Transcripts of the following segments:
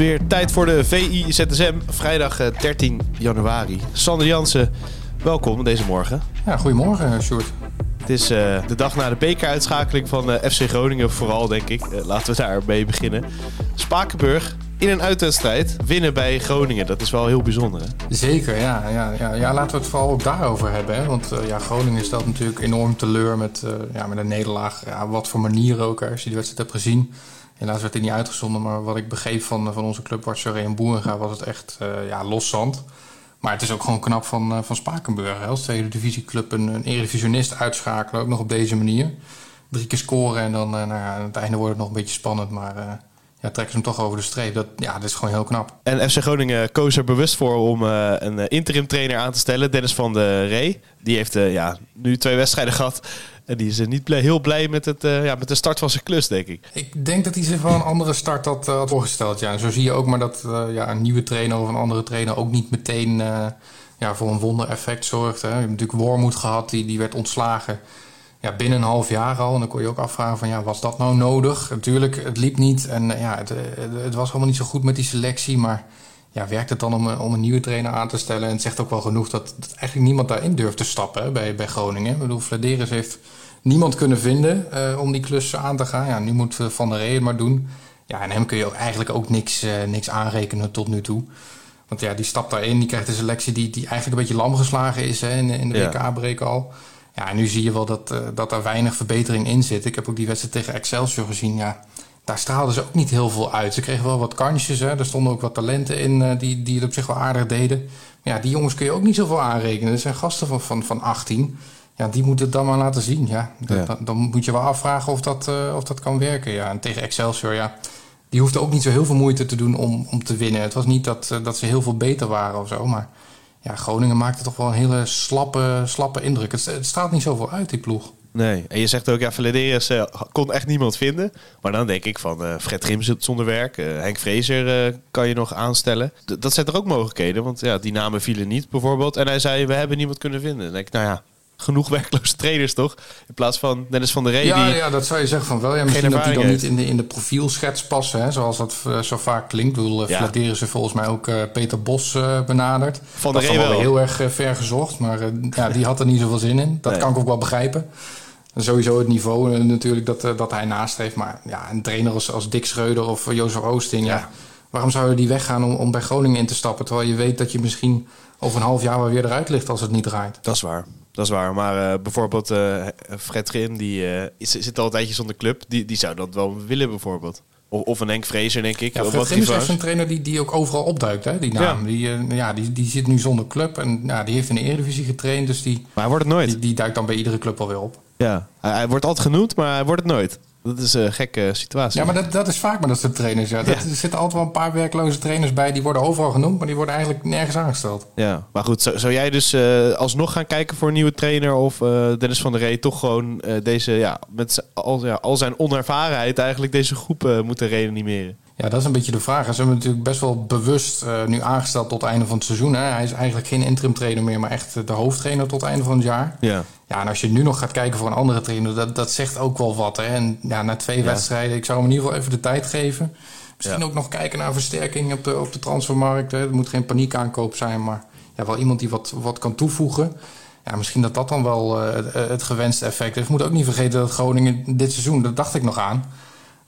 is weer tijd voor de VI ZSM, vrijdag eh, 13 januari. Sander Jansen, welkom deze morgen. Ja, goedemorgen, Sjoerd. Het is eh, de dag na de bekeruitschakeling van eh, FC Groningen, vooral denk ik. Eh, laten we daarmee beginnen. Spakenburg in een uitwedstrijd winnen bij Groningen. Dat is wel heel bijzonder. Hè? Zeker, ja, ja, ja, ja. Laten we het vooral ook daarover hebben. Hè? Want eh, ja, Groningen stelt natuurlijk enorm teleur met, eh, ja, met een nederlaag. Ja, wat voor manier ook, als je die wedstrijd hebt gezien. Helaas werd het niet uitgezonden, maar wat ik begreep van, van onze club Watcher en Boerenga was het echt uh, ja, loszand. Maar het is ook gewoon knap van, uh, van Spakenburg. Hè? Als tweede divisieclub een, een eredivisionist uitschakelen, ook nog op deze manier. Drie keer scoren en dan uh, nou ja, aan het einde wordt het nog een beetje spannend, maar ja, trekken ze hem toch over de streep. Dat, ja, dat is gewoon heel knap. En FC Groningen koos er bewust voor om een interim trainer aan te stellen. Dennis van der Ree. Die heeft ja, nu twee wedstrijden gehad. En die is niet blij, heel blij met, het, uh, ja, met de start van zijn klus, denk ik. Ik denk dat hij zich wel een andere start had, had voorgesteld. Ja. En zo zie je ook maar dat ja, een nieuwe trainer of een andere trainer ook niet meteen ja, voor een wondereffect zorgt. Hè. Je hebt natuurlijk Wormoed gehad, die, die werd ontslagen ja, binnen een half jaar al. En dan kon je ook afvragen van ja, was dat nou nodig? Natuurlijk, het liep niet. En ja, het, het was allemaal niet zo goed met die selectie. Maar ja, werkt het dan om een, om een nieuwe trainer aan te stellen? En het zegt ook wel genoeg dat, dat eigenlijk niemand daarin durft te stappen hè, bij, bij Groningen. Ik bedoel, Vladeris heeft niemand kunnen vinden uh, om die klus aan te gaan. Ja, nu moet Van der Rey het maar doen. Ja, en hem kun je ook eigenlijk ook niks, uh, niks aanrekenen tot nu toe. Want ja, die stapt daarin, die krijgt een selectie die, die eigenlijk een beetje lam geslagen is hè, in, in de Ja. WK-break al. Ja, en nu zie je wel dat, uh, dat er weinig verbetering in zit. Ik heb ook die wedstrijd tegen Excelsior gezien. Ja, daar straalden ze ook niet heel veel uit. Ze kregen wel wat kansjes. Hè. Er stonden ook wat talenten in uh, die, die het op zich wel aardig deden. Maar ja, die jongens kun je ook niet zoveel aanrekenen. Dat zijn gasten van, van, van 18. Ja, die moeten het dan maar laten zien. Ja. Dat, Ja. Dan, dan moet je wel afvragen of dat, uh, of dat kan werken. Ja. En tegen Excelsior, ja, die hoefde ook niet zo heel veel moeite te doen om, om te winnen. Het was niet dat, uh, dat ze heel veel beter waren of zo. Maar ja, Groningen maakte toch wel een hele slappe, slappe indruk. Het, het straalt niet zoveel uit, die ploeg. Nee, en je zegt ook, ja, Vladeris uh, kon echt niemand vinden. Maar dan denk ik van, uh, Fred Grim zit zonder werk. Uh, Henk Vrezer kan je nog aanstellen. D dat zijn er ook mogelijkheden, want ja, die namen vielen niet bijvoorbeeld. En hij zei, we hebben niemand kunnen vinden. Dan denk ik, nou ja, genoeg werkloze trainers toch? In plaats van Dennis van der Rey. Ja, die ja, dat zou je zeggen van wel. Ja, misschien dat die dan niet in de, in de profielschets passen, hè, zoals dat uh, zo vaak klinkt. Ik bedoel, ja. Ze volgens mij ook uh, Peter Bos uh, benaderd. Van der Rey wel. wel heel erg ver gezocht, maar ja, die had er niet zoveel zin in. Dat nee. kan ik ook wel begrijpen. En sowieso het niveau natuurlijk dat, dat hij nastreeft. Maar ja, een trainer als, als Dick Schreuder of Jozef Oosting, ja. ja. waarom zou je die weggaan om, om bij Groningen in te stappen? Terwijl je weet dat je misschien over een half jaar wel weer eruit ligt als het niet draait. Dat is waar. Dat is waar, maar uh, bijvoorbeeld uh, Fred Grim, die uh, zit al een tijdje zonder club. Die, die zou dat wel willen bijvoorbeeld. Of, of een Henk Vrezer, denk ik. Ja, Fred Grim is echt een trainer die, die ook overal opduikt, hè, die naam. Ja. Die, ja, die, die zit nu zonder club en ja, die heeft in de Eredivisie getraind. Dus die, maar hij wordt het nooit. Die, die duikt dan bij iedere club alweer op. Ja, hij, hij wordt altijd genoemd, maar hij wordt het nooit. Dat is een gekke situatie. Ja, maar dat, dat is vaak met dat soort trainers. Ja. Er zitten altijd wel een paar werkloze trainers bij. Die worden overal genoemd, maar die worden eigenlijk nergens aangesteld. Ja, maar goed. Zou, zou jij dus uh, alsnog gaan kijken voor een nieuwe trainer? Of uh, Dennis van der Rey toch gewoon uh, deze, ja, met al, ja, al zijn onervarenheid eigenlijk deze groep moeten reanimeren? Ja, dat is een beetje de vraag. Ze hebben natuurlijk best wel bewust uh, nu aangesteld tot het einde van het seizoen. Hè. Hij is eigenlijk geen interim trainer meer, maar echt de hoofdtrainer tot het einde van het jaar. Ja. Ja, en als je nu nog gaat kijken voor een andere trainer, dat, dat zegt ook wel wat. Hè. En ja, na twee ja. wedstrijden, ik zou hem in ieder geval even de tijd geven. Misschien ja. ook nog kijken naar versterking op de, op de transfermarkt. Hè. Het moet geen paniekaankoop zijn, maar ja, wel iemand die wat, wat kan toevoegen. Ja, misschien dat dat dan wel uh, het, het gewenste effect is. Je moet ook niet vergeten dat Groningen dit seizoen, dat dacht ik nog aan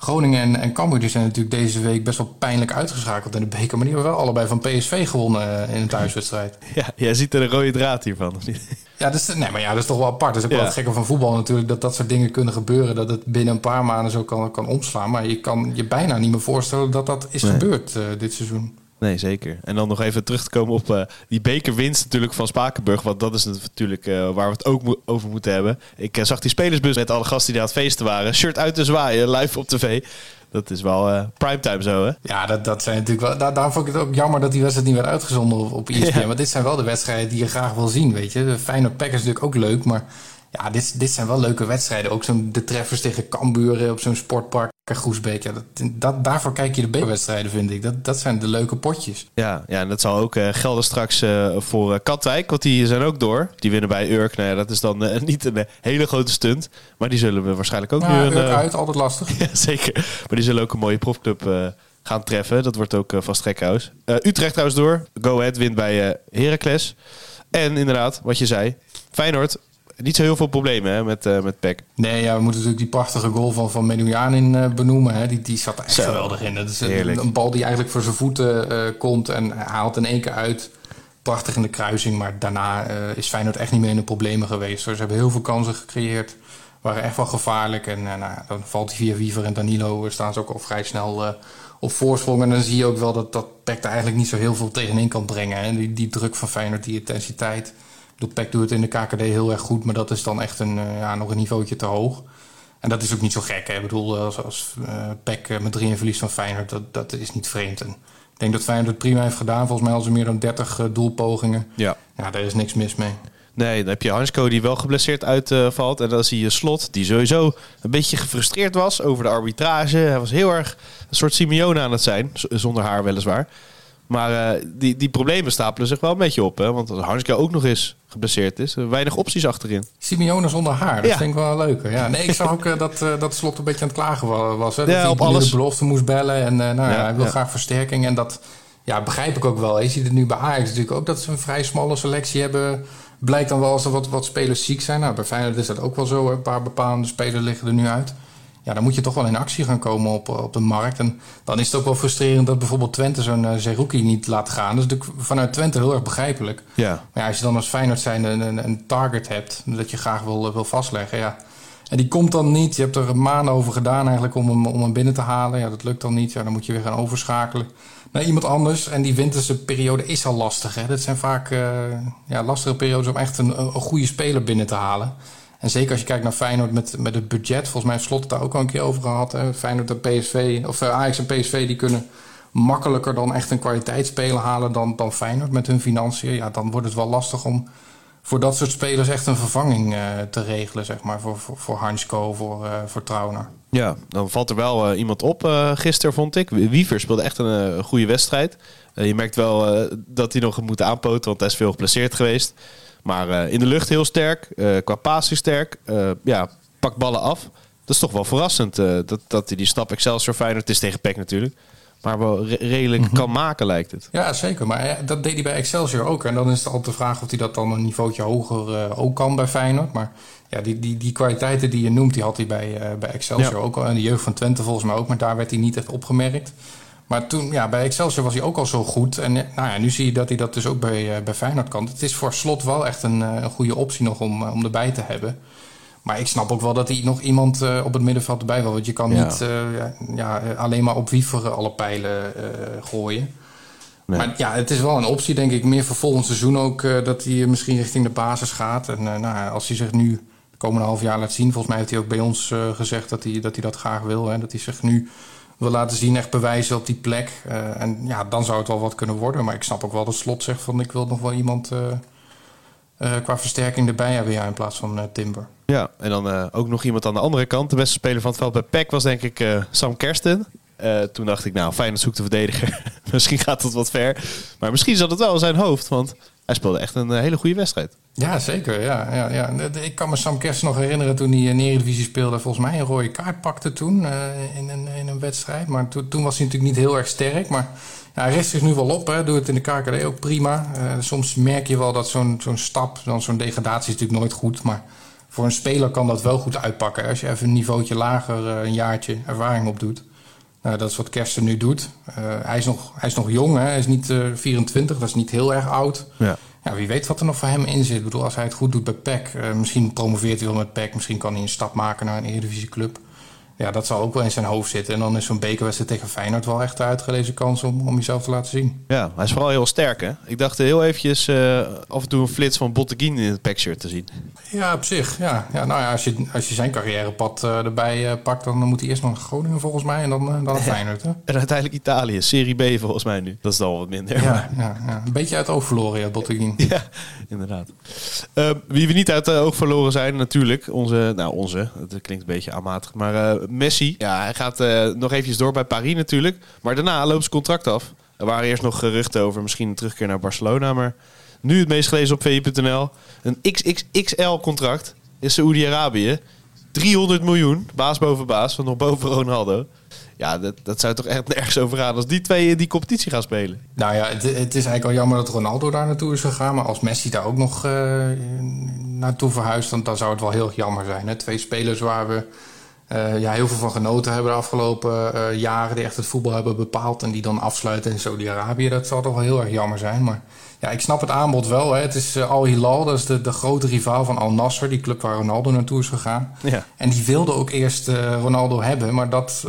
Groningen en, en Cambuur zijn natuurlijk deze week best wel pijnlijk uitgeschakeld in de beker. Maar die hebben wel allebei van PSV gewonnen in een thuiswedstrijd. Ja, jij ziet er een rode draad hiervan, of niet? Ja, dat is, nee, maar ja, dat is toch wel apart. Dat is ook ja. wel het gekke van voetbal natuurlijk. Dat dat soort dingen kunnen gebeuren. Dat het binnen een paar maanden zo kan, kan omslaan. Maar je kan je bijna niet meer voorstellen dat dat is nee. gebeurd uh, dit seizoen. Nee, zeker. En dan nog even terug te komen op uh, die bekerwinst natuurlijk van Spakenburg. Want dat is natuurlijk uh, waar we het ook mo over moeten hebben. Ik uh, zag die spelersbus met alle gasten die aan het feesten waren. Shirt uit te zwaaien, live op tv. Dat is wel primetime zo, hè? Ja, dat, dat zijn natuurlijk wel... Daar, daarom vond ik het ook jammer dat die wedstrijd niet werd uitgezonden op, op ESPN. Want dit zijn wel de wedstrijden die je graag wil zien, weet je. De Feyenoord Pack is natuurlijk ook leuk, maar... Ja, dit, dit zijn wel leuke wedstrijden. Ook zo'n de treffers tegen Cambuur op zo'n sportpark. Groesbeek, ja, dat, dat, daarvoor kijk je de B-wedstrijden, vind ik. Dat, dat zijn de leuke potjes. Ja, ja en dat zal ook uh, gelden straks uh, voor uh, Katwijk, want die zijn ook door. Die winnen bij Urk. Nou ja, dat is dan niet een hele grote stunt. Maar die zullen we waarschijnlijk ook ja, nu... Urk uit, altijd lastig. ja, zeker. Maar die zullen ook een mooie profclub gaan treffen. Dat wordt ook vast gekhuis. Utrecht trouwens door. Go Ahead wint bij Heracles. En inderdaad, wat je zei, Feyenoord niet zo heel veel problemen hè, met, uh, met PEC. Nee, ja, we moeten natuurlijk die prachtige goal van, van in uh, benoemen. Hè. Die, die zat er echt geweldig in. Dat is een, een, bal die eigenlijk voor zijn voeten uh, komt en haalt in één keer uit. Prachtig in de kruising, maar daarna is Feyenoord echt niet meer in de problemen geweest. Ze hebben heel veel kansen gecreëerd, waren echt wel gevaarlijk. En nou, dan valt hij via Wiever en Danilo, staan ze ook al vrij snel op voorsprong. En dan zie je ook wel dat, dat PEC er eigenlijk niet zo heel veel tegenin kan brengen. Hè. Die, die druk van Feyenoord, die intensiteit bedoel, PEC doet het in de KKD heel erg goed, maar dat is dan echt een, uh, ja, nog een niveautje te hoog. En dat is ook niet zo gek. Hè? Ik bedoel, als, als uh, PEC met 3 verlies van Feyenoord, dat, dat is niet vreemd. En ik denk dat Feyenoord het prima heeft gedaan. Volgens mij al ze meer dan 30 uh, doelpogingen. Ja. ja, daar is niks mis mee. Nee, dan heb je Hansko die wel geblesseerd uitvalt. en dan zie je Slot, die sowieso een beetje gefrustreerd was over de arbitrage. Hij was heel erg een soort Simeone aan het zijn, zonder haar weliswaar. Maar uh, die, die problemen stapelen zich wel een beetje op. Hè? Want als Hanske ook nog eens geblesseerd is, weinig opties achterin. Simeone zonder haar, dat vind ik wel leuker. Ja, nee, ik zag ook uh, dat, uh, dat Slot een beetje aan het klagen was. Hè? Dat ja, hij op alles. de belofte moest bellen. En nou, ja, hij wil graag versterking. En dat ja, begrijp ik ook wel. Je ziet het nu bij Ajax natuurlijk ook dat ze een vrij smalle selectie hebben. Blijkt dan wel als er wat, wat spelers ziek zijn. Nou, bij Feyenoord is dat ook wel zo. Een paar bepaalde spelers liggen er nu uit ja, dan moet je toch wel in actie gaan komen op, op de markt. En dan is het ook wel frustrerend dat bijvoorbeeld Twente zo'n uh, Zerouki niet laat gaan. Dat is natuurlijk vanuit Twente heel erg begrijpelijk. Ja. Maar ja, als je dan als Feyenoord zijn een, een, een, target hebt dat je graag wil, wil vastleggen, ja. En die komt dan niet. Je hebt er maanden over gedaan eigenlijk om hem, om hem binnen te halen. Ja, dat lukt dan niet. Ja, dan moet je weer gaan overschakelen naar iemand anders. En die winterse periode is al lastig. Hè? Dat zijn vaak uh, ja, lastige periodes om echt een, een goede speler binnen te halen. En zeker als je kijkt naar Feyenoord met, met het budget. Volgens mij heeft Slot daar ook al een keer over gehad. Hè. Feyenoord en PSV, of uh, Ajax en PSV, die kunnen makkelijker dan echt een kwaliteitsspeler halen dan, dan Feyenoord met hun financiën. Ja, dan wordt het wel lastig om voor dat soort spelers echt een vervanging uh, te regelen, zeg maar. Voor, voor, voor Hansko, voor, uh, voor Trauner. Ja, dan valt er wel iemand op gisteren, vond ik. Wiever speelde echt een goede wedstrijd. je merkt wel dat hij nog moet aanpoten, want hij is veel geplaceerd geweest. Maar uh, in de lucht heel sterk, uh, qua passing sterk. Uh, ja, pakt ballen af. Dat is toch wel verrassend dat, dat hij die stap Excelsior Feyenoord, het is tegen PEC natuurlijk, maar wel re redelijk mm -hmm. kan maken lijkt het. Ja, zeker. Maar dat deed hij bij Excelsior ook. En dan is het altijd de vraag of hij dat dan een niveautje hoger ook kan bij Feyenoord. Maar ja, die, die, die kwaliteiten die je noemt, die had hij bij, bij Excelsior ja. ook al. En de jeugd van Twente volgens mij ook, maar daar werd hij niet echt opgemerkt. Maar toen, ja, bij Excelsior was hij ook al zo goed. En nou ja, nu zie je dat hij dat dus ook bij, uh, bij Feyenoord kan. Het is voor Slot wel echt een, uh, een goede optie nog om, om erbij te hebben. Maar ik snap ook wel dat hij nog iemand op het middenveld erbij wil. Want je kan ja. niet ja, ja, alleen maar op Wiever alle pijlen gooien. Nee. Maar ja, het is wel een optie, denk ik. Meer voor volgend seizoen ook. dat hij misschien richting de basis gaat. En nou, als hij zich nu de komende half jaar laat zien. Volgens mij heeft hij ook bij ons gezegd dat hij, dat hij dat graag wil. Hè, dat hij zich nu wil laten zien, echt bewijzen op die plek. Uh, en ja, dan zou het wel wat kunnen worden. Maar ik snap ook wel dat Slot zegt van ik wil nog wel iemand uh, uh, qua versterking erbij hebben ja, in plaats van Timber. Ja, en dan ook nog iemand aan de andere kant. De beste speler van het veld bij PEC was denk ik Sam Kersten. toen dacht ik, nou, fijn dat zoekt de verdediger. misschien gaat het wat ver. Maar misschien zat het wel in zijn hoofd. Want hij speelde echt een hele goede wedstrijd. Ja, zeker. Ja, ja, ja. Ik kan me Sam Kerst nog herinneren toen hij in Eredivisie speelde. Volgens mij een rode kaart pakte toen uh, in, een, in een wedstrijd. Maar to, toen was hij natuurlijk niet heel erg sterk. Maar ja, hij richt zich nu wel op. Hè. Doe het in de KKD ook prima. Uh, soms merk je wel dat zo'n zo'n stap, dan zo'n degradatie is natuurlijk nooit goed. Maar voor een speler kan dat wel goed uitpakken. Als je even een niveautje lager een jaartje ervaring op doet. Nou, dat is wat Kersten nu doet. hij, is nog, hij is nog jong, hè. hij is niet 24, dat is niet heel erg oud. Ja ja, wie weet wat er nog voor hem in zit. Ik bedoel, als hij het goed doet bij PEC, uh, misschien promoveert hij wel met PEC, misschien kan hij een stap maken naar een Eredivisieclub. Ja, dat zal ook wel in zijn hoofd zitten. En dan is zo'n bekerwedstrijd tegen Feyenoord wel echt de uitgelezen kans om, om jezelf te laten zien. Ja, hij is vooral heel sterk, hè? Ik dacht heel eventjes uh, af en toe een flits van Botteguin in het packshirt te zien. Ja, op zich. Ja. Ja, nou ja, als je, als je zijn carrièrepad uh, erbij uh, pakt, dan moet hij eerst nog Groningen volgens mij en dan, dan naar Feyenoord. Hè? En uiteindelijk Italië, Serie B volgens mij nu. Dat is dan wat minder. Ja, ja, ja. een beetje uit het oog verloren, ja, Botteguin. ja, inderdaad. wie we niet uit het oog verloren zijn, natuurlijk, onze, nou onze, dat klinkt een beetje aanmatig, maar Messi. Ja, hij gaat nog eventjes door bij Paris natuurlijk. Maar daarna loopt zijn contract af. Er waren eerst nog geruchten over misschien een terugkeer naar Barcelona. Maar nu het meest gelezen op VI.nl. Een XXXL-contract in Saoedi-Arabië. 300 miljoen, baas boven baas, van nog boven Ronaldo. Ja, dat, dat zou toch echt nergens over gaan als die twee die competitie gaan spelen. Nou ja, het, het is eigenlijk al jammer dat Ronaldo daar naartoe is gegaan. Maar als Messi daar ook nog uh, naartoe verhuist, dan, dan zou het wel heel jammer zijn. Hè? Twee spelers waar we uh, ja, heel veel van genoten hebben de afgelopen uh, jaren. Die echt het voetbal hebben bepaald. En die dan afsluiten in Saudi-Arabië. Dat zal toch wel heel erg jammer zijn. Maar ja, ik snap het aanbod wel. Hè. Het is uh, Al Hilal, dat is de, de grote rivaal van Al Nasser. Die club waar Ronaldo naartoe is gegaan. Ja. En die wilde ook eerst Ronaldo hebben. Maar dat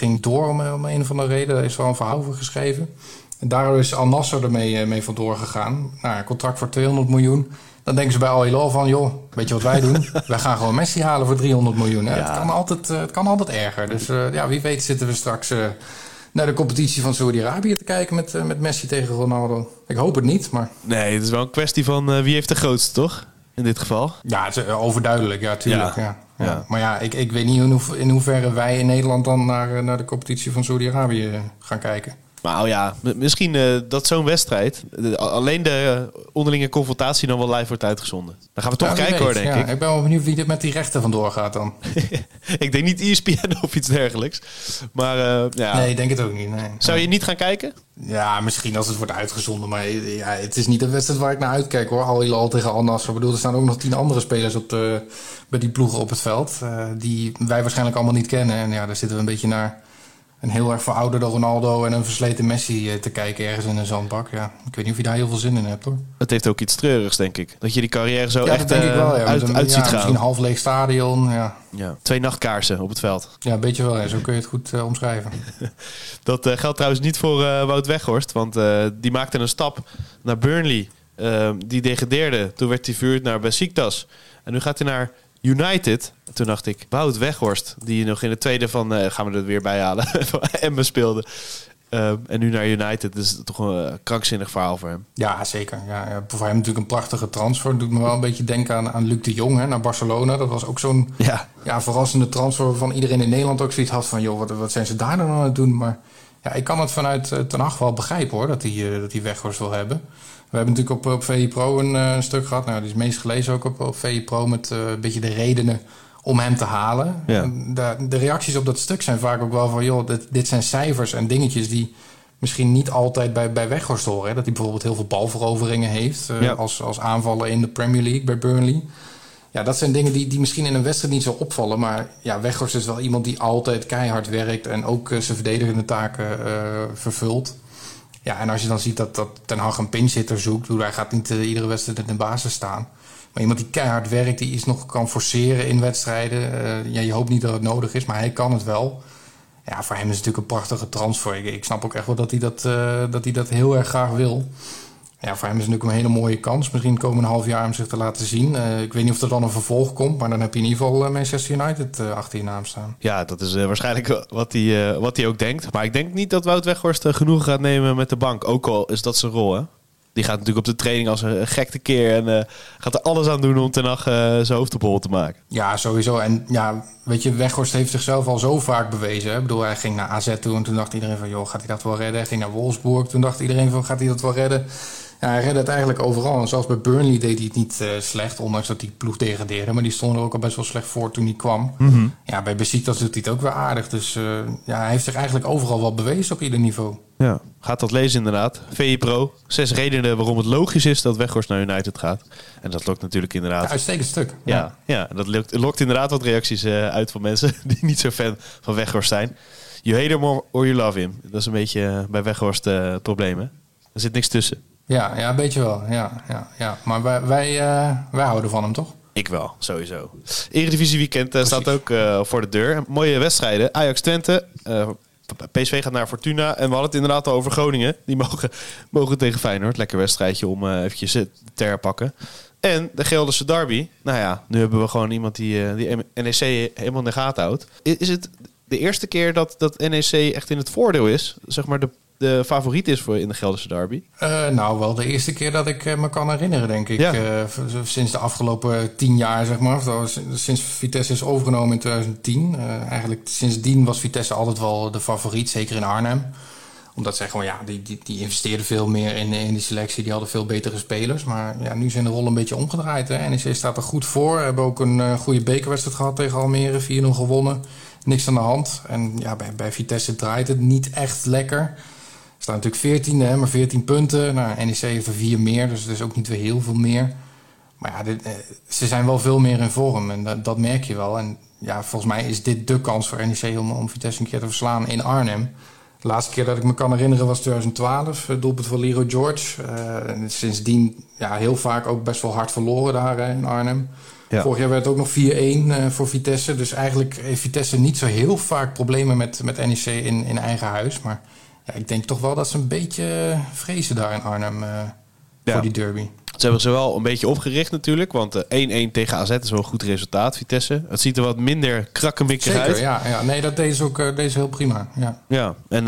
ging door om, om, een of andere reden. Daar is wel een verhaal over geschreven. En daardoor is Al Nasser ermee mee vandoor gegaan. Nou, een contract voor 200 miljoen. Dan denken ze bij Al Hilal van, joh, weet je wat wij doen? wij gaan gewoon Messi halen voor 300 miljoen. Het, kan altijd, eh, het kan altijd erger. Dus uh, ja, wie weet zitten we straks uh, naar de competitie van Saudi-Arabië te kijken met, uh, met Messi tegen Ronaldo. Ik hoop het niet, maar... Nee, het is wel een kwestie van wie heeft de grootste, toch? In dit geval. Ja, het is overduidelijk, ja, tuurlijk. Ja. ja. ja. Maar ja, ik, ik weet niet in, ho in hoeverre wij in Nederland dan naar, naar de competitie van Saudi-Arabië gaan kijken. Maar oh ja, misschien uh, dat zo'n wedstrijd, de, alleen de onderlinge confrontatie dan wel live wordt uitgezonden. Dan gaan we toch ja, kijken weet, hoor, denk ja, ik. Ik ben wel benieuwd wie er met die rechten vandoor gaat dan. ik denk niet ESPN of iets dergelijks. Maar uh, ja. Nee, ik denk het ook niet. Nee. Zou je niet gaan kijken? Ja, misschien als het wordt uitgezonden. Maar ja, het is niet de wedstrijd waar ik naar uitkijk hoor. Al Hilal tegen Al Nassr. Ik bedoel, er staan ook nog tien andere spelers op de, bij die ploegen op het veld. Die wij waarschijnlijk allemaal niet kennen. En ja, daar zitten we een beetje naar een heel erg verouderde Ronaldo en een versleten Messi eh, te kijken ergens in een zandbak. Ja, ik weet niet of je daar heel veel zin in hebt hoor. Het heeft ook iets treurigs, denk ik. Dat je die carrière zo echt denk ik wel, ja. uit, een, uit ziet gaan. Misschien een half leeg stadion, ja. ja. Twee nachtkaarsen op het veld. Ja, een beetje wel. Ja. Zo kun je het goed uh, omschrijven. dat uh, geldt trouwens niet voor uh, Wout Weghorst, want die maakte een stap naar Burnley. die degradeerde. Toen werd hij vuurd naar Besiktas. En nu gaat hij naar United. Toen dacht ik, Wout Weghorst, die nog in de tweede van, uh, gaan we er weer bij halen, Emmen speelde. Uh, en nu naar United, dus toch een uh, krankzinnig verhaal voor hem. Ja, zeker. Ja, voor hem natuurlijk een prachtige transfer. Doet me wel een beetje denken aan, aan Luc de Jong hè, naar Barcelona. Dat was ook zo'n ja. Ja, verrassende transfer van iedereen in Nederland ook zoiets had van... joh, wat, wat zijn ze daar dan aan het doen? Maar ja, ik kan het vanuit uh, Ten Hag wel begrijpen hoor, dat hij, dat hij Weghorst wil hebben. We hebben natuurlijk op, op VI Pro een, uh, stuk gehad. Nou, die is meest gelezen ook op, op VI Pro met uh, een beetje de redenen om hem te halen. Ja. De, de, reacties op dat stuk zijn vaak ook wel van... joh, dit, dit zijn cijfers en dingetjes die misschien niet altijd bij, bij Weghorst horen. Dat hij bijvoorbeeld heel veel balveroveringen heeft... Uh, ja. als, als aanvaller in de Premier League bij Burnley. Ja, dat zijn dingen die, die misschien in een wedstrijd niet zo opvallen. Maar ja, Weghorst is wel iemand die altijd keihard werkt... en ook zijn verdedigende taken vervult... Ja, en als je dan ziet dat, dat Ten Hag een pinchitter zoekt... hij gaat niet uh, iedere wedstrijd in de basis staan... Maar iemand die keihard werkt, die iets nog kan forceren in wedstrijden. Uh, ja, je hoopt niet dat het nodig is, maar hij kan het wel. Ja, voor hem is het natuurlijk een prachtige transfer. Ik, snap ook echt wel dat hij dat, uh, dat hij dat heel erg graag wil ja, voor hem is het natuurlijk een hele mooie kans. Misschien komende half jaar om zich te laten zien. Uh, ik weet niet of er dan een vervolg komt. Maar dan heb je in ieder geval uh, Manchester United uh, achter je naam staan. Ja, dat is waarschijnlijk wat hij, wat hij ook denkt. Maar ik denk niet dat Wout Weghorst genoeg gaat nemen met de bank. Ook al is dat zijn rol, hè? Die gaat natuurlijk op de training als een gek keer. En gaat er alles aan doen om ten nacht zijn hoofd op hol te maken. Ja, sowieso. En ja, weet je, Weghorst heeft zichzelf al zo vaak bewezen. Hè? Ik bedoel, hij ging naar AZ toe en toen dacht iedereen van... joh, gaat hij dat wel redden? Hij ging naar Wolfsburg. Toen dacht iedereen van, gaat hij dat wel redden? Ja, hij redde het eigenlijk overal. En zelfs bij Burnley deed hij het niet uh, slecht, ondanks dat die ploeg degradeerde. Maar die stonden er ook al best wel slecht voor toen hij kwam. Mm -hmm. Ja, bij Besiktas doet hij het ook weer aardig. Dus uh, ja, hij heeft zich eigenlijk overal wel bewezen op ieder niveau. Ja, gaat dat lezen inderdaad. VI Pro, zes redenen waarom het logisch is dat Weghorst naar United gaat. En dat lokt natuurlijk inderdaad... Ja, uitstekend stuk. Ja, ja. ja dat lokt, lokt, inderdaad wat reacties uh, uit van mensen die niet zo fan van Weghorst zijn. You hate him or, or you love him. Dat is een beetje bij Weghorst het probleem, hè? Er zit niks tussen. Ja, ja, een beetje wel. Ja, ja, ja. Maar wij, wij, uh, wij houden van hem, toch? Ik wel, sowieso. Eredivisie weekend uh, staat ook uh, voor de deur. Mooie wedstrijden. Ajax Twente. Uh, PSV gaat naar Fortuna. En we hadden het inderdaad al over Groningen. Die mogen, mogen tegen Feyenoord. Lekker wedstrijdje om eventjes te herpakken. En de Gelderse derby. Nou ja, nu hebben we gewoon iemand die, die NEC helemaal in de gaten houdt. Is het de eerste keer dat, dat NEC echt in het voordeel is? Zeg maar de de favoriet is voor in de Gelderse derby? Uh, nou, wel de eerste keer dat ik uh, me kan herinneren, denk ik. Ja. Uh, sinds de afgelopen tien jaar, zeg maar. Sinds Vitesse is overgenomen in 2010. eigenlijk sindsdien was Vitesse altijd wel de favoriet, zeker in Arnhem. Omdat zij gewoon, ja, die, die, die investeerden veel meer in, in die selectie. Die hadden veel betere spelers. Maar ja, nu zijn de rollen een beetje omgedraaid. Hè. NEC staat er goed voor. We hebben ook een goede bekerwedstrijd gehad tegen Almere. 4-0 gewonnen. Niks aan de hand. En ja, bij, bij Vitesse draait het niet echt lekker staan natuurlijk 14, hè, maar 14 punten. Nou, NEC heeft er vier meer, dus het is ook niet weer heel veel meer. Maar ja, dit, eh, ze zijn wel veel meer in vorm en dat, dat, merk je wel. En ja, volgens mij is dit de kans voor NEC om, om Vitesse een keer te verslaan in Arnhem. De laatste keer dat ik me kan herinneren was 2012, het doelpunt van Leroy George. Uh, sindsdien ja, heel vaak ook best wel hard verloren daar in Arnhem. Ja. Vorig jaar werd het ook nog 4-1 uh, voor Vitesse. Dus eigenlijk heeft Vitesse niet zo heel vaak problemen met, met NEC in, in eigen huis. Maar ja, ik denk toch wel dat ze een beetje vrezen daar in Arnhem uh, voor die derby. Ze hebben ze wel een beetje opgericht natuurlijk. Want 1-1 uh, tegen AZ is wel een goed resultaat, Vitesse. Het ziet er wat minder krakkemikkig uit. Ja, ja, nee, dat deed ze ook uh, deze heel prima. Ja, ja en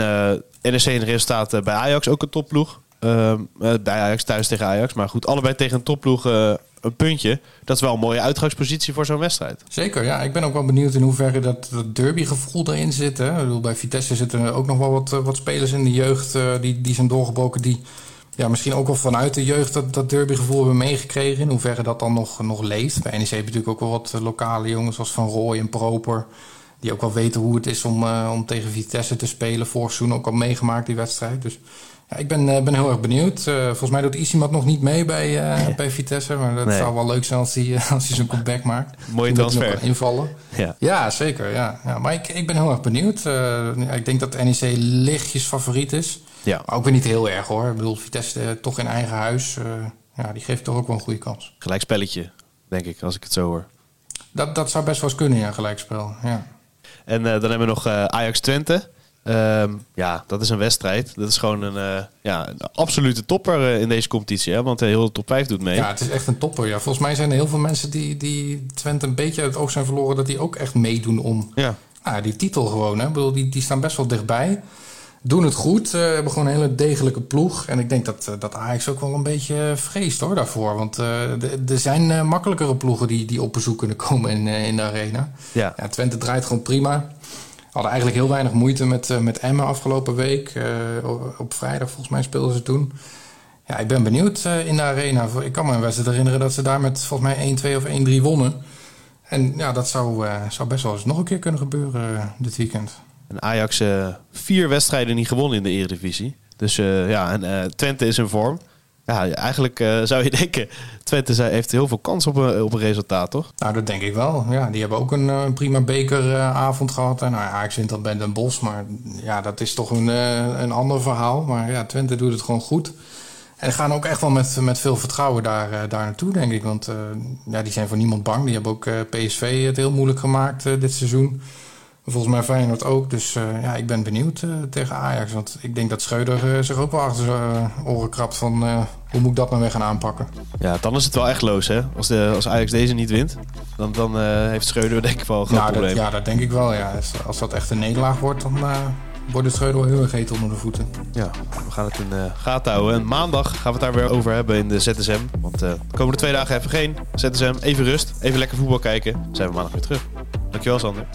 NEC in resultaat bij Ajax ook een topploeg. Ehm, bij Ajax thuis tegen Ajax. Maar goed, allebei tegen een topploeg een puntje. Dat is wel een mooie uitgangspositie voor zo'n wedstrijd. Zeker, ja. Ik ben ook wel benieuwd in hoeverre dat, dat derbygevoel erin zit. Hè. Ik bedoel, bij Vitesse zitten ook nog wel wat, wat spelers in de jeugd uh, die, die zijn doorgebroken. Die ja, misschien ook wel vanuit de jeugd dat, dat derbygevoel hebben meegekregen. In hoeverre dat dan nog, nog leeft. Bij NEC natuurlijk ook wel wat lokale jongens zoals Van Rooij en Proper. Die ook wel weten hoe het is om, uh, om tegen Vitesse te spelen. Vorig seizoen ook al meegemaakt die wedstrijd. Dus ja, ik ben, uh, ben heel erg benieuwd. Uh, volgens mij doet Isimat nog niet mee bij, uh, bij Vitesse. Maar dat nee. zou wel leuk zijn als hij, als hij zijn comeback maakt. Mooie transfer. invallen. Ja, ja zeker. Ja. Ja, maar ik, ik ben heel erg benieuwd. ik denk dat NEC lichtjes favoriet is. Ja. Maar ook weer niet heel erg hoor. Ik bedoel, Vitesse toch in eigen huis. ja, die geeft toch ook wel een goede kans. Gelijkspelletje, denk ik, als ik het zo hoor. Dat, dat zou best wel eens kunnen, ja, gelijkspel. Ja. En dan hebben we nog Ajax Twente. Um, ja, dat is een wedstrijd. Dat is gewoon een, uh, ja, een absolute topper uh, in deze competitie. Hè? Want de hele top 5 doet mee. Ja, het is echt een topper. Ja. Volgens mij zijn er heel veel mensen die, die Twente een beetje uit het oog zijn verloren... dat die ook echt meedoen om ja. Ah, die titel gewoon. Hè? Ik bedoel, die, die staan best wel dichtbij. Doen het goed. Uh, hebben gewoon een hele degelijke ploeg. En ik denk dat, dat Ajax ook wel een beetje vreest hoor, daarvoor. Want er zijn makkelijkere ploegen die, die op bezoek kunnen komen in, in de arena. Ja. ja. Twente draait gewoon prima hadden eigenlijk heel weinig moeite met, met Emmen afgelopen week. Op vrijdag volgens mij speelden ze toen. Ja, ik ben benieuwd in de arena. Ik kan me een wedstrijd herinneren dat ze daar met volgens mij 1-2 of 1-3 wonnen. En ja, dat zou, zou best wel eens nog een keer kunnen gebeuren dit weekend. En Ajax vier wedstrijden niet gewonnen in de Eredivisie. Dus ja, en Twente is in vorm. Ja, eigenlijk uh, zou je denken, Twente heeft heel veel kans op een, op een resultaat, toch? Nou, dat denk ik wel. Ja, die hebben ook een, eh, prima bekeravond gehad. En nou, ja, ik vind dat bij Bosch, maar ja, dat is toch een, eh, een ander verhaal. Maar ja, Twente doet het gewoon goed. En gaan ook echt wel met, met veel vertrouwen daar, daar naartoe, denk ik. Want ja, die zijn voor niemand bang. Die hebben ook PSV het heel moeilijk gemaakt dit seizoen. Volgens mij Feyenoord ook. Dus uh, ja, ik ben benieuwd uh, tegen Ajax. Want ik denk dat Schreuder uh, zich ook wel achter zijn oren krabt van hoe moet ik dat nou weer gaan aanpakken. Ja, dan is het wel echt los hè. Als, de, als Ajax deze niet wint, dan, dan heeft Schreuder denk ik wel een groot probleem. Dat, ja, dat denk ik wel. Ja. Als, als dat echt een nederlaag wordt, dan wordt het Schreuder wel heel erg heet onder de voeten. Ja, we gaan het in de gaten houden. En maandag gaan we het daar weer over hebben in de ZSM. Want de komende twee dagen even geen ZSM. Even rust, even lekker voetbal kijken. Dan zijn we maandag weer terug. Dankjewel Sander.